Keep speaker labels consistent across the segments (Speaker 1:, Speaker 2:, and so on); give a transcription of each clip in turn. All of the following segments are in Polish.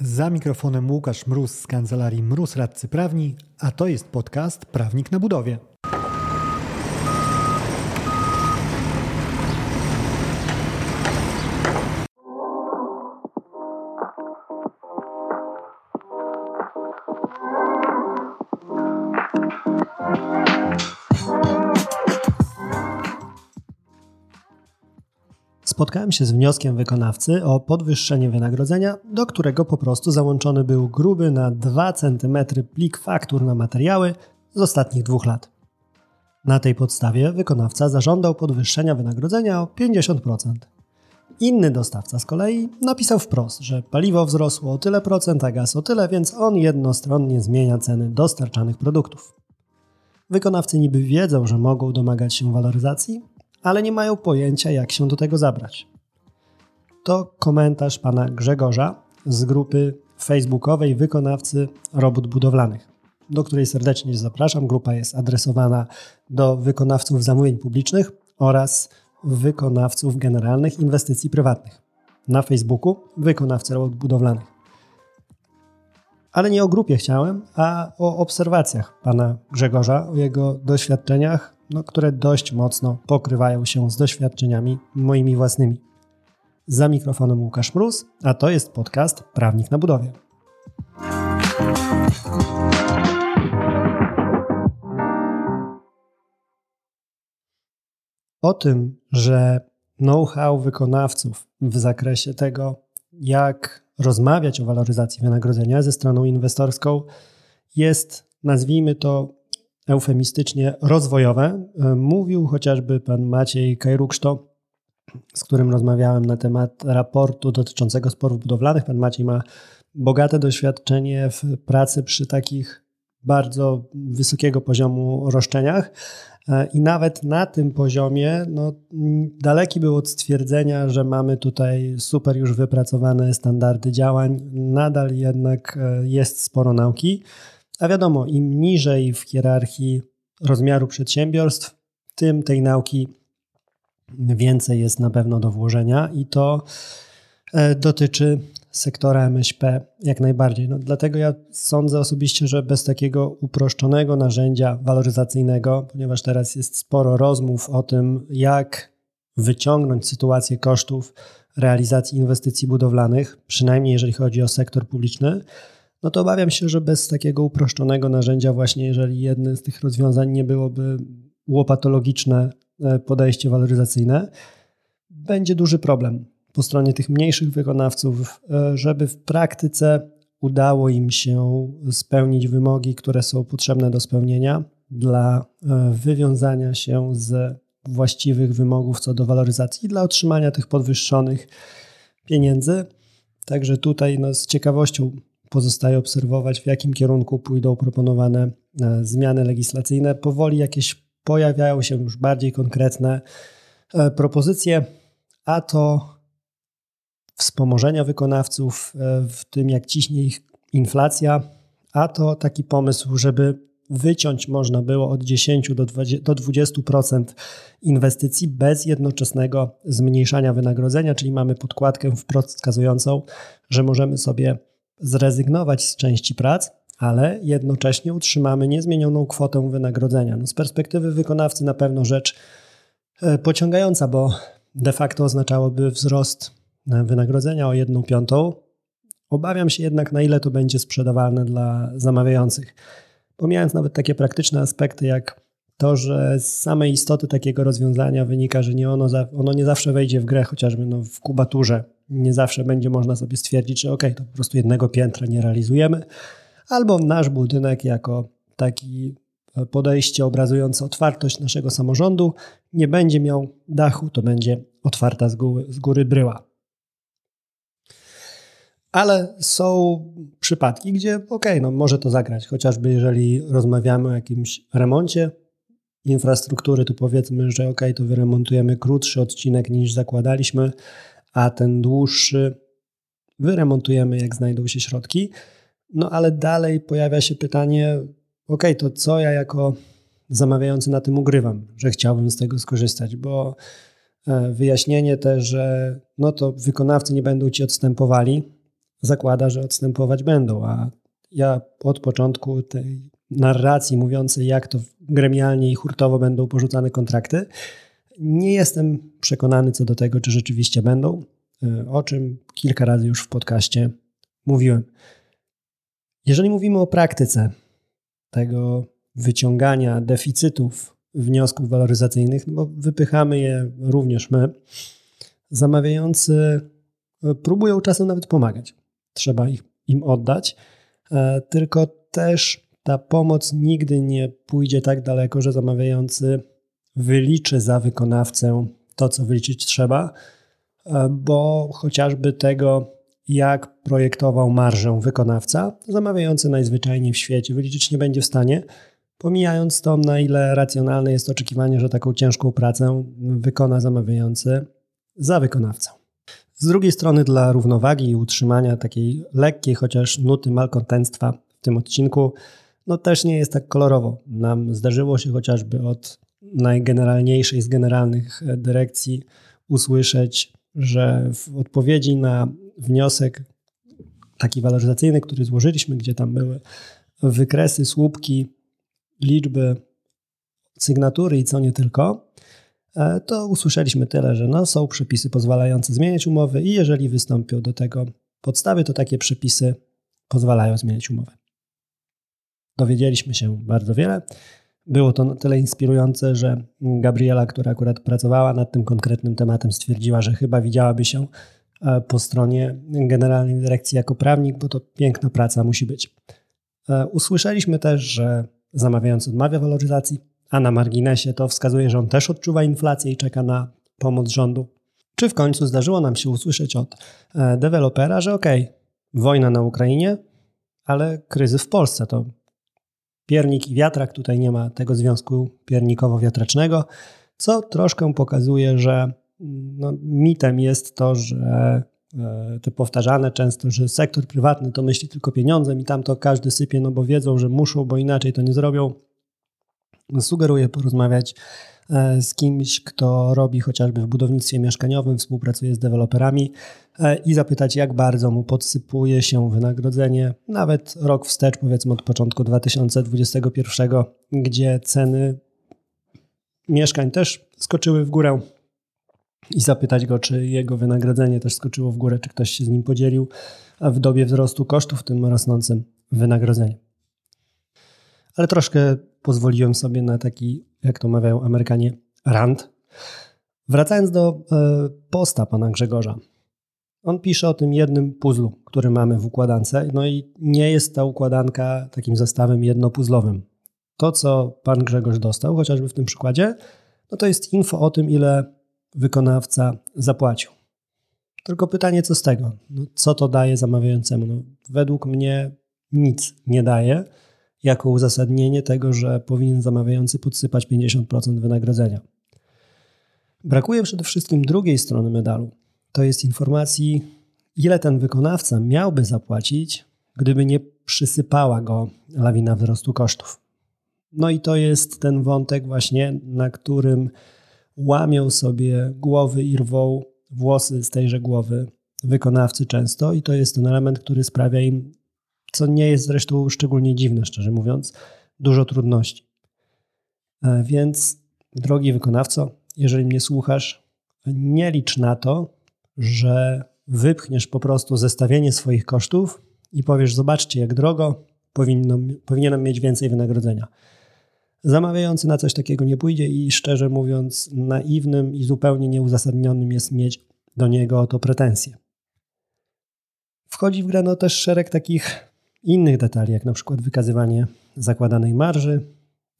Speaker 1: Za mikrofonem Łukasz Mróz z kancelarii Mróz Radcy Prawni, a to jest podcast Prawnik na budowie.
Speaker 2: Spotkałem się z wnioskiem wykonawcy o podwyższenie wynagrodzenia, do którego po prostu załączony był gruby na 2 cm plik faktur na materiały z ostatnich dwóch lat. Na tej podstawie wykonawca zażądał podwyższenia wynagrodzenia o 50%. Inny dostawca z kolei napisał wprost, że paliwo wzrosło o tyle procent, a gaz o tyle, więc on jednostronnie zmienia ceny dostarczanych produktów. Wykonawcy niby wiedzą, że mogą domagać się waloryzacji, ale nie mają pojęcia, jak się do tego zabrać. To komentarz pana Grzegorza z grupy facebookowej wykonawcy robót budowlanych, do której serdecznie zapraszam. Grupa jest adresowana do wykonawców zamówień publicznych oraz wykonawców generalnych inwestycji prywatnych. Na Facebooku wykonawcy robót budowlanych. Ale nie o grupie chciałem, a o obserwacjach pana Grzegorza, o jego doświadczeniach no, które dość mocno pokrywają się z doświadczeniami moimi własnymi. Za mikrofonem Łukasz Mróz, a to jest podcast Prawnik na budowie. O tym, że know-how wykonawców w zakresie tego, jak rozmawiać o waloryzacji wynagrodzenia ze stroną inwestorską, jest, nazwijmy to, eufemistycznie rozwojowe. E, mówił chociażby pan Maciej Kajrukszto, z którym rozmawiałem na temat raportu dotyczącego sporów budowlanych. Pan Maciej ma bogate doświadczenie w pracy przy takich bardzo wysokiego poziomu roszczeniach. E, I nawet na tym poziomie no, daleki był od stwierdzenia, że mamy tutaj super już wypracowane standardy działań. Nadal jednak e, jest sporo nauki. A wiadomo, im niżej w hierarchii rozmiaru przedsiębiorstw, tym tej nauki więcej jest na pewno do włożenia i to e, dotyczy sektora MŚP jak najbardziej. No, dlatego ja sądzę osobiście, że bez takiego uproszczonego narzędzia waloryzacyjnego, ponieważ teraz jest sporo rozmów o tym, jak wyciągnąć sytuację kosztów realizacji inwestycji budowlanych, przynajmniej jeżeli chodzi o sektor publiczny, no to obawiam się, że bez takiego uproszczonego narzędzia, właśnie jeżeli jednym z tych rozwiązań nie byłoby łopatologiczne e, podejście waloryzacyjne, będzie duży problem po stronie tych mniejszych wykonawców, e, żeby w praktyce udało im się spełnić wymogi, które są potrzebne do spełnienia dla e, wywiązania się z właściwych wymogów co do waloryzacji i dla otrzymania tych podwyższonych pieniędzy. Także tutaj no, z ciekawością Pozostaje obserwować, w jakim kierunku pójdą proponowane e, zmiany legislacyjne. Powoli jakieś pojawiają się już bardziej konkretne e, propozycje, a to wspomożenia wykonawców e, w tym, jak ciśnie ich inflacja, a to taki pomysł, żeby wyciąć można było od 10 do 20% inwestycji bez jednoczesnego zmniejszania wynagrodzenia, czyli mamy podkładkę wprost wskazującą, że możemy sobie zrezygnować z części prac, ale jednocześnie utrzymamy niezmienioną kwotę wynagrodzenia. No z perspektywy wykonawcy na pewno rzecz e, pociągająca, bo de facto oznaczałoby wzrost e, wynagrodzenia o 1 piątą. Obawiam się jednak, na ile to będzie sprzedawalne dla zamawiających. Pomijając nawet takie praktyczne aspekty, jak to, że z samej istoty takiego rozwiązania wynika, że nie ono, ono nie zawsze wejdzie w grę, chociażby no w kubaturze. Nie zawsze będzie można sobie stwierdzić, że ok, to po prostu jednego piętra nie realizujemy, albo nasz budynek jako taki e, podejście obrazujące otwartość naszego samorządu nie będzie miał dachu, to będzie otwarta z góry, z góry bryła. Ale są przypadki, gdzie ok, no może to zagrać, chociażby jeżeli rozmawiamy o jakimś remoncie, infrastruktury, tu powiedzmy, że ok, to wyremontujemy krótszy odcinek niż zakładaliśmy, a ten dłuższy wyremontujemy, jak znajdą się środki. No ale dalej pojawia się pytanie, ok, to co ja jako zamawiający na tym ugrywam, że chciałbym z tego skorzystać, bo e, wyjaśnienie też, że no to wykonawcy nie będą ci odstępowali, zakłada, że odstępować będą, a ja od początku tej narracji mówiącej, jak to gremialnie i hurtowo będą porzucane kontrakty, nie jestem przekonany co do tego, czy rzeczywiście będą, e, o czym kilka razy już w podcaście mówiłem. Jeżeli mówimy o praktyce tego wyciągania deficytów wniosków waloryzacyjnych, no bo wypychamy je również my, zamawiający e, próbują czasem nawet pomagać. Trzeba ich, im oddać, e, tylko też ta pomoc nigdy nie pójdzie tak daleko, że zamawiający wyliczy za wykonawcę to, co wyliczyć trzeba, e, bo chociażby tego, jak projektował marżę wykonawca, zamawiający najzwyczajniej w świecie wyliczyć nie będzie w stanie, pomijając to, na ile racjonalne jest oczekiwanie, że taką ciężką pracę wykona zamawiający za wykonawcę. Z drugiej strony, dla równowagi i utrzymania takiej lekkiej, chociaż nuty malkontentstwa w tym odcinku, no też nie jest tak kolorowo. Nam zdarzyło się chociażby od najgeneralniejszej z generalnych dyrekcji usłyszeć, że w odpowiedzi na wniosek taki waloryzacyjny, który złożyliśmy, gdzie tam były wykresy, słupki, liczby, sygnatury i co nie tylko, e, to usłyszeliśmy tyle, że no, są przepisy pozwalające zmieniać umowy i jeżeli wystąpią do tego podstawy, to takie przepisy pozwalają zmieniać umowy. Dowiedzieliśmy się bardzo wiele. Było to na tyle inspirujące, że Gabriela, która akurat pracowała nad tym konkretnym tematem, stwierdziła, że chyba widziałaby się e, po stronie Generalnej Dyrekcji jako prawnik, bo to piękna praca musi być. E, usłyszeliśmy też, że zamawiając odmawia waloryzacji, a na marginesie to wskazuje, że on też odczuwa inflację i czeka na pomoc rządu. Czy w końcu zdarzyło nam się usłyszeć od e, dewelopera, że okej, okay, wojna na Ukrainie, ale kryzys w Polsce to piernik i wiatrak, tutaj nie ma tego związku piernikowo-wiatracznego, co troszkę pokazuje, że mm, no, mitem jest to, że e, te powtarzane często, że sektor prywatny to myśli tylko pieniądzem i tam to każdy sypie, no bo wiedzą, że muszą, bo inaczej to nie zrobią. Sugeruję porozmawiać E, z kimś, kto robi chociażby w budownictwie mieszkaniowym, współpracuje z deweloperami e, i zapytać, jak bardzo mu podsypuje się wynagrodzenie, nawet rok wstecz, powiedzmy od początku 2021, gdzie ceny mieszkań też skoczyły w górę i zapytać go, czy jego wynagrodzenie też skoczyło w górę, czy ktoś się z nim podzielił w dobie wzrostu kosztów, tym rosnącym wynagrodzeniu. Ale troszkę pozwoliłem sobie na taki jak to mawiają Amerykanie, rant. Wracając do e, posta pana Grzegorza. On pisze o tym jednym puzzlu, który mamy w układance, no i nie jest ta układanka takim zestawem jednopuzzlowym. To, co pan Grzegorz dostał, chociażby w tym przykładzie, no to jest info o tym, ile wykonawca zapłacił. Tylko pytanie, co z tego? No, co to daje zamawiającemu? No, według mnie nic nie daje jako uzasadnienie tego, że powinien zamawiający podsypać 50% wynagrodzenia. Brakuje przede wszystkim drugiej strony medalu. To jest informacji, ile ten wykonawca miałby zapłacić, gdyby nie przysypała go lawina wzrostu kosztów. No i to jest ten wątek właśnie, na którym łamią sobie głowy i rwą włosy z tejże głowy wykonawcy często i to jest ten element, który sprawia im co nie jest zresztą szczególnie dziwne, szczerze mówiąc, dużo trudności. E, więc, drogi wykonawco, jeżeli mnie słuchasz, nie licz na to, że wypchniesz po prostu zestawienie swoich kosztów i powiesz: Zobaczcie, jak drogo, powinno, powinienem mieć więcej wynagrodzenia. Zamawiający na coś takiego nie pójdzie i szczerze mówiąc, naiwnym i zupełnie nieuzasadnionym jest mieć do niego o to pretensje. Wchodzi w grę no też szereg takich innych detali, jak na przykład wykazywanie zakładanej marży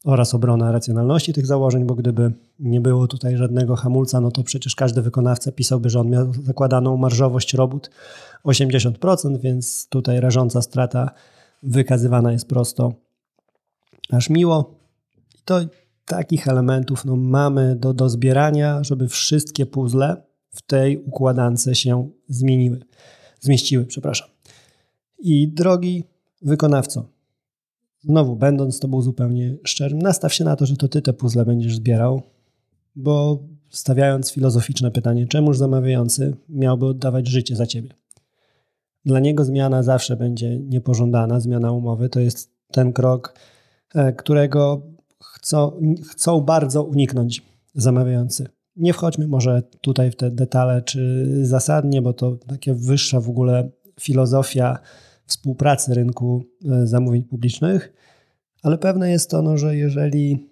Speaker 2: oraz obrona racjonalności tych założeń, bo gdyby nie było tutaj żadnego hamulca, no to przecież każdy wykonawca pisałby, że on miał zakładaną marżowość robót 80%, więc tutaj rażąca strata wykazywana jest prosto aż miło. I to takich elementów no, mamy do, do zbierania, żeby wszystkie puzzle w tej układance się zmieniły, zmieściły, przepraszam. I drogi wykonawco, znowu będąc z tobą zupełnie szczerym, nastaw się na to, że to ty te puzzle będziesz zbierał, bo stawiając filozoficzne pytanie, czemuż zamawiający miałby oddawać życie za ciebie? dla niego zmiana zawsze będzie niepożądana, zmiana umowy. To jest ten krok, e, którego chcą, chcą bardzo uniknąć zamawiający. Nie wchodźmy może tutaj w te detale czy zasadnie, bo to takie wyższa w ogóle filozofia współpracy rynku e, zamówień publicznych, ale pewne jest to, no, że jeżeli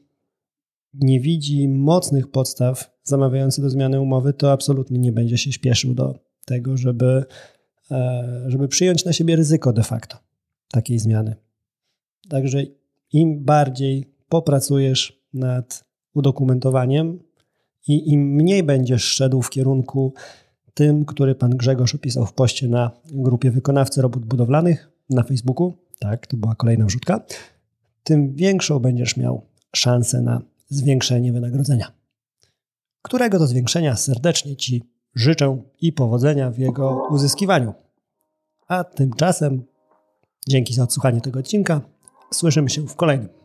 Speaker 2: nie widzi mocnych podstaw zamawiający do zmiany umowy, to absolutnie nie będzie się śpieszył do tego, żeby, e, żeby przyjąć na siebie ryzyko de facto takiej zmiany. Także im bardziej popracujesz nad udokumentowaniem i im mniej będziesz szedł w kierunku tym, który pan Grzegorz opisał w poście na grupie wykonawcy robót budowlanych na Facebooku, tak, to była kolejna wrzutka, tym większą będziesz miał szansę na zwiększenie wynagrodzenia. Którego to zwiększenia serdecznie Ci życzę i powodzenia w jego uzyskiwaniu. A tymczasem, dzięki za odsłuchanie tego odcinka, słyszymy się w kolejnym.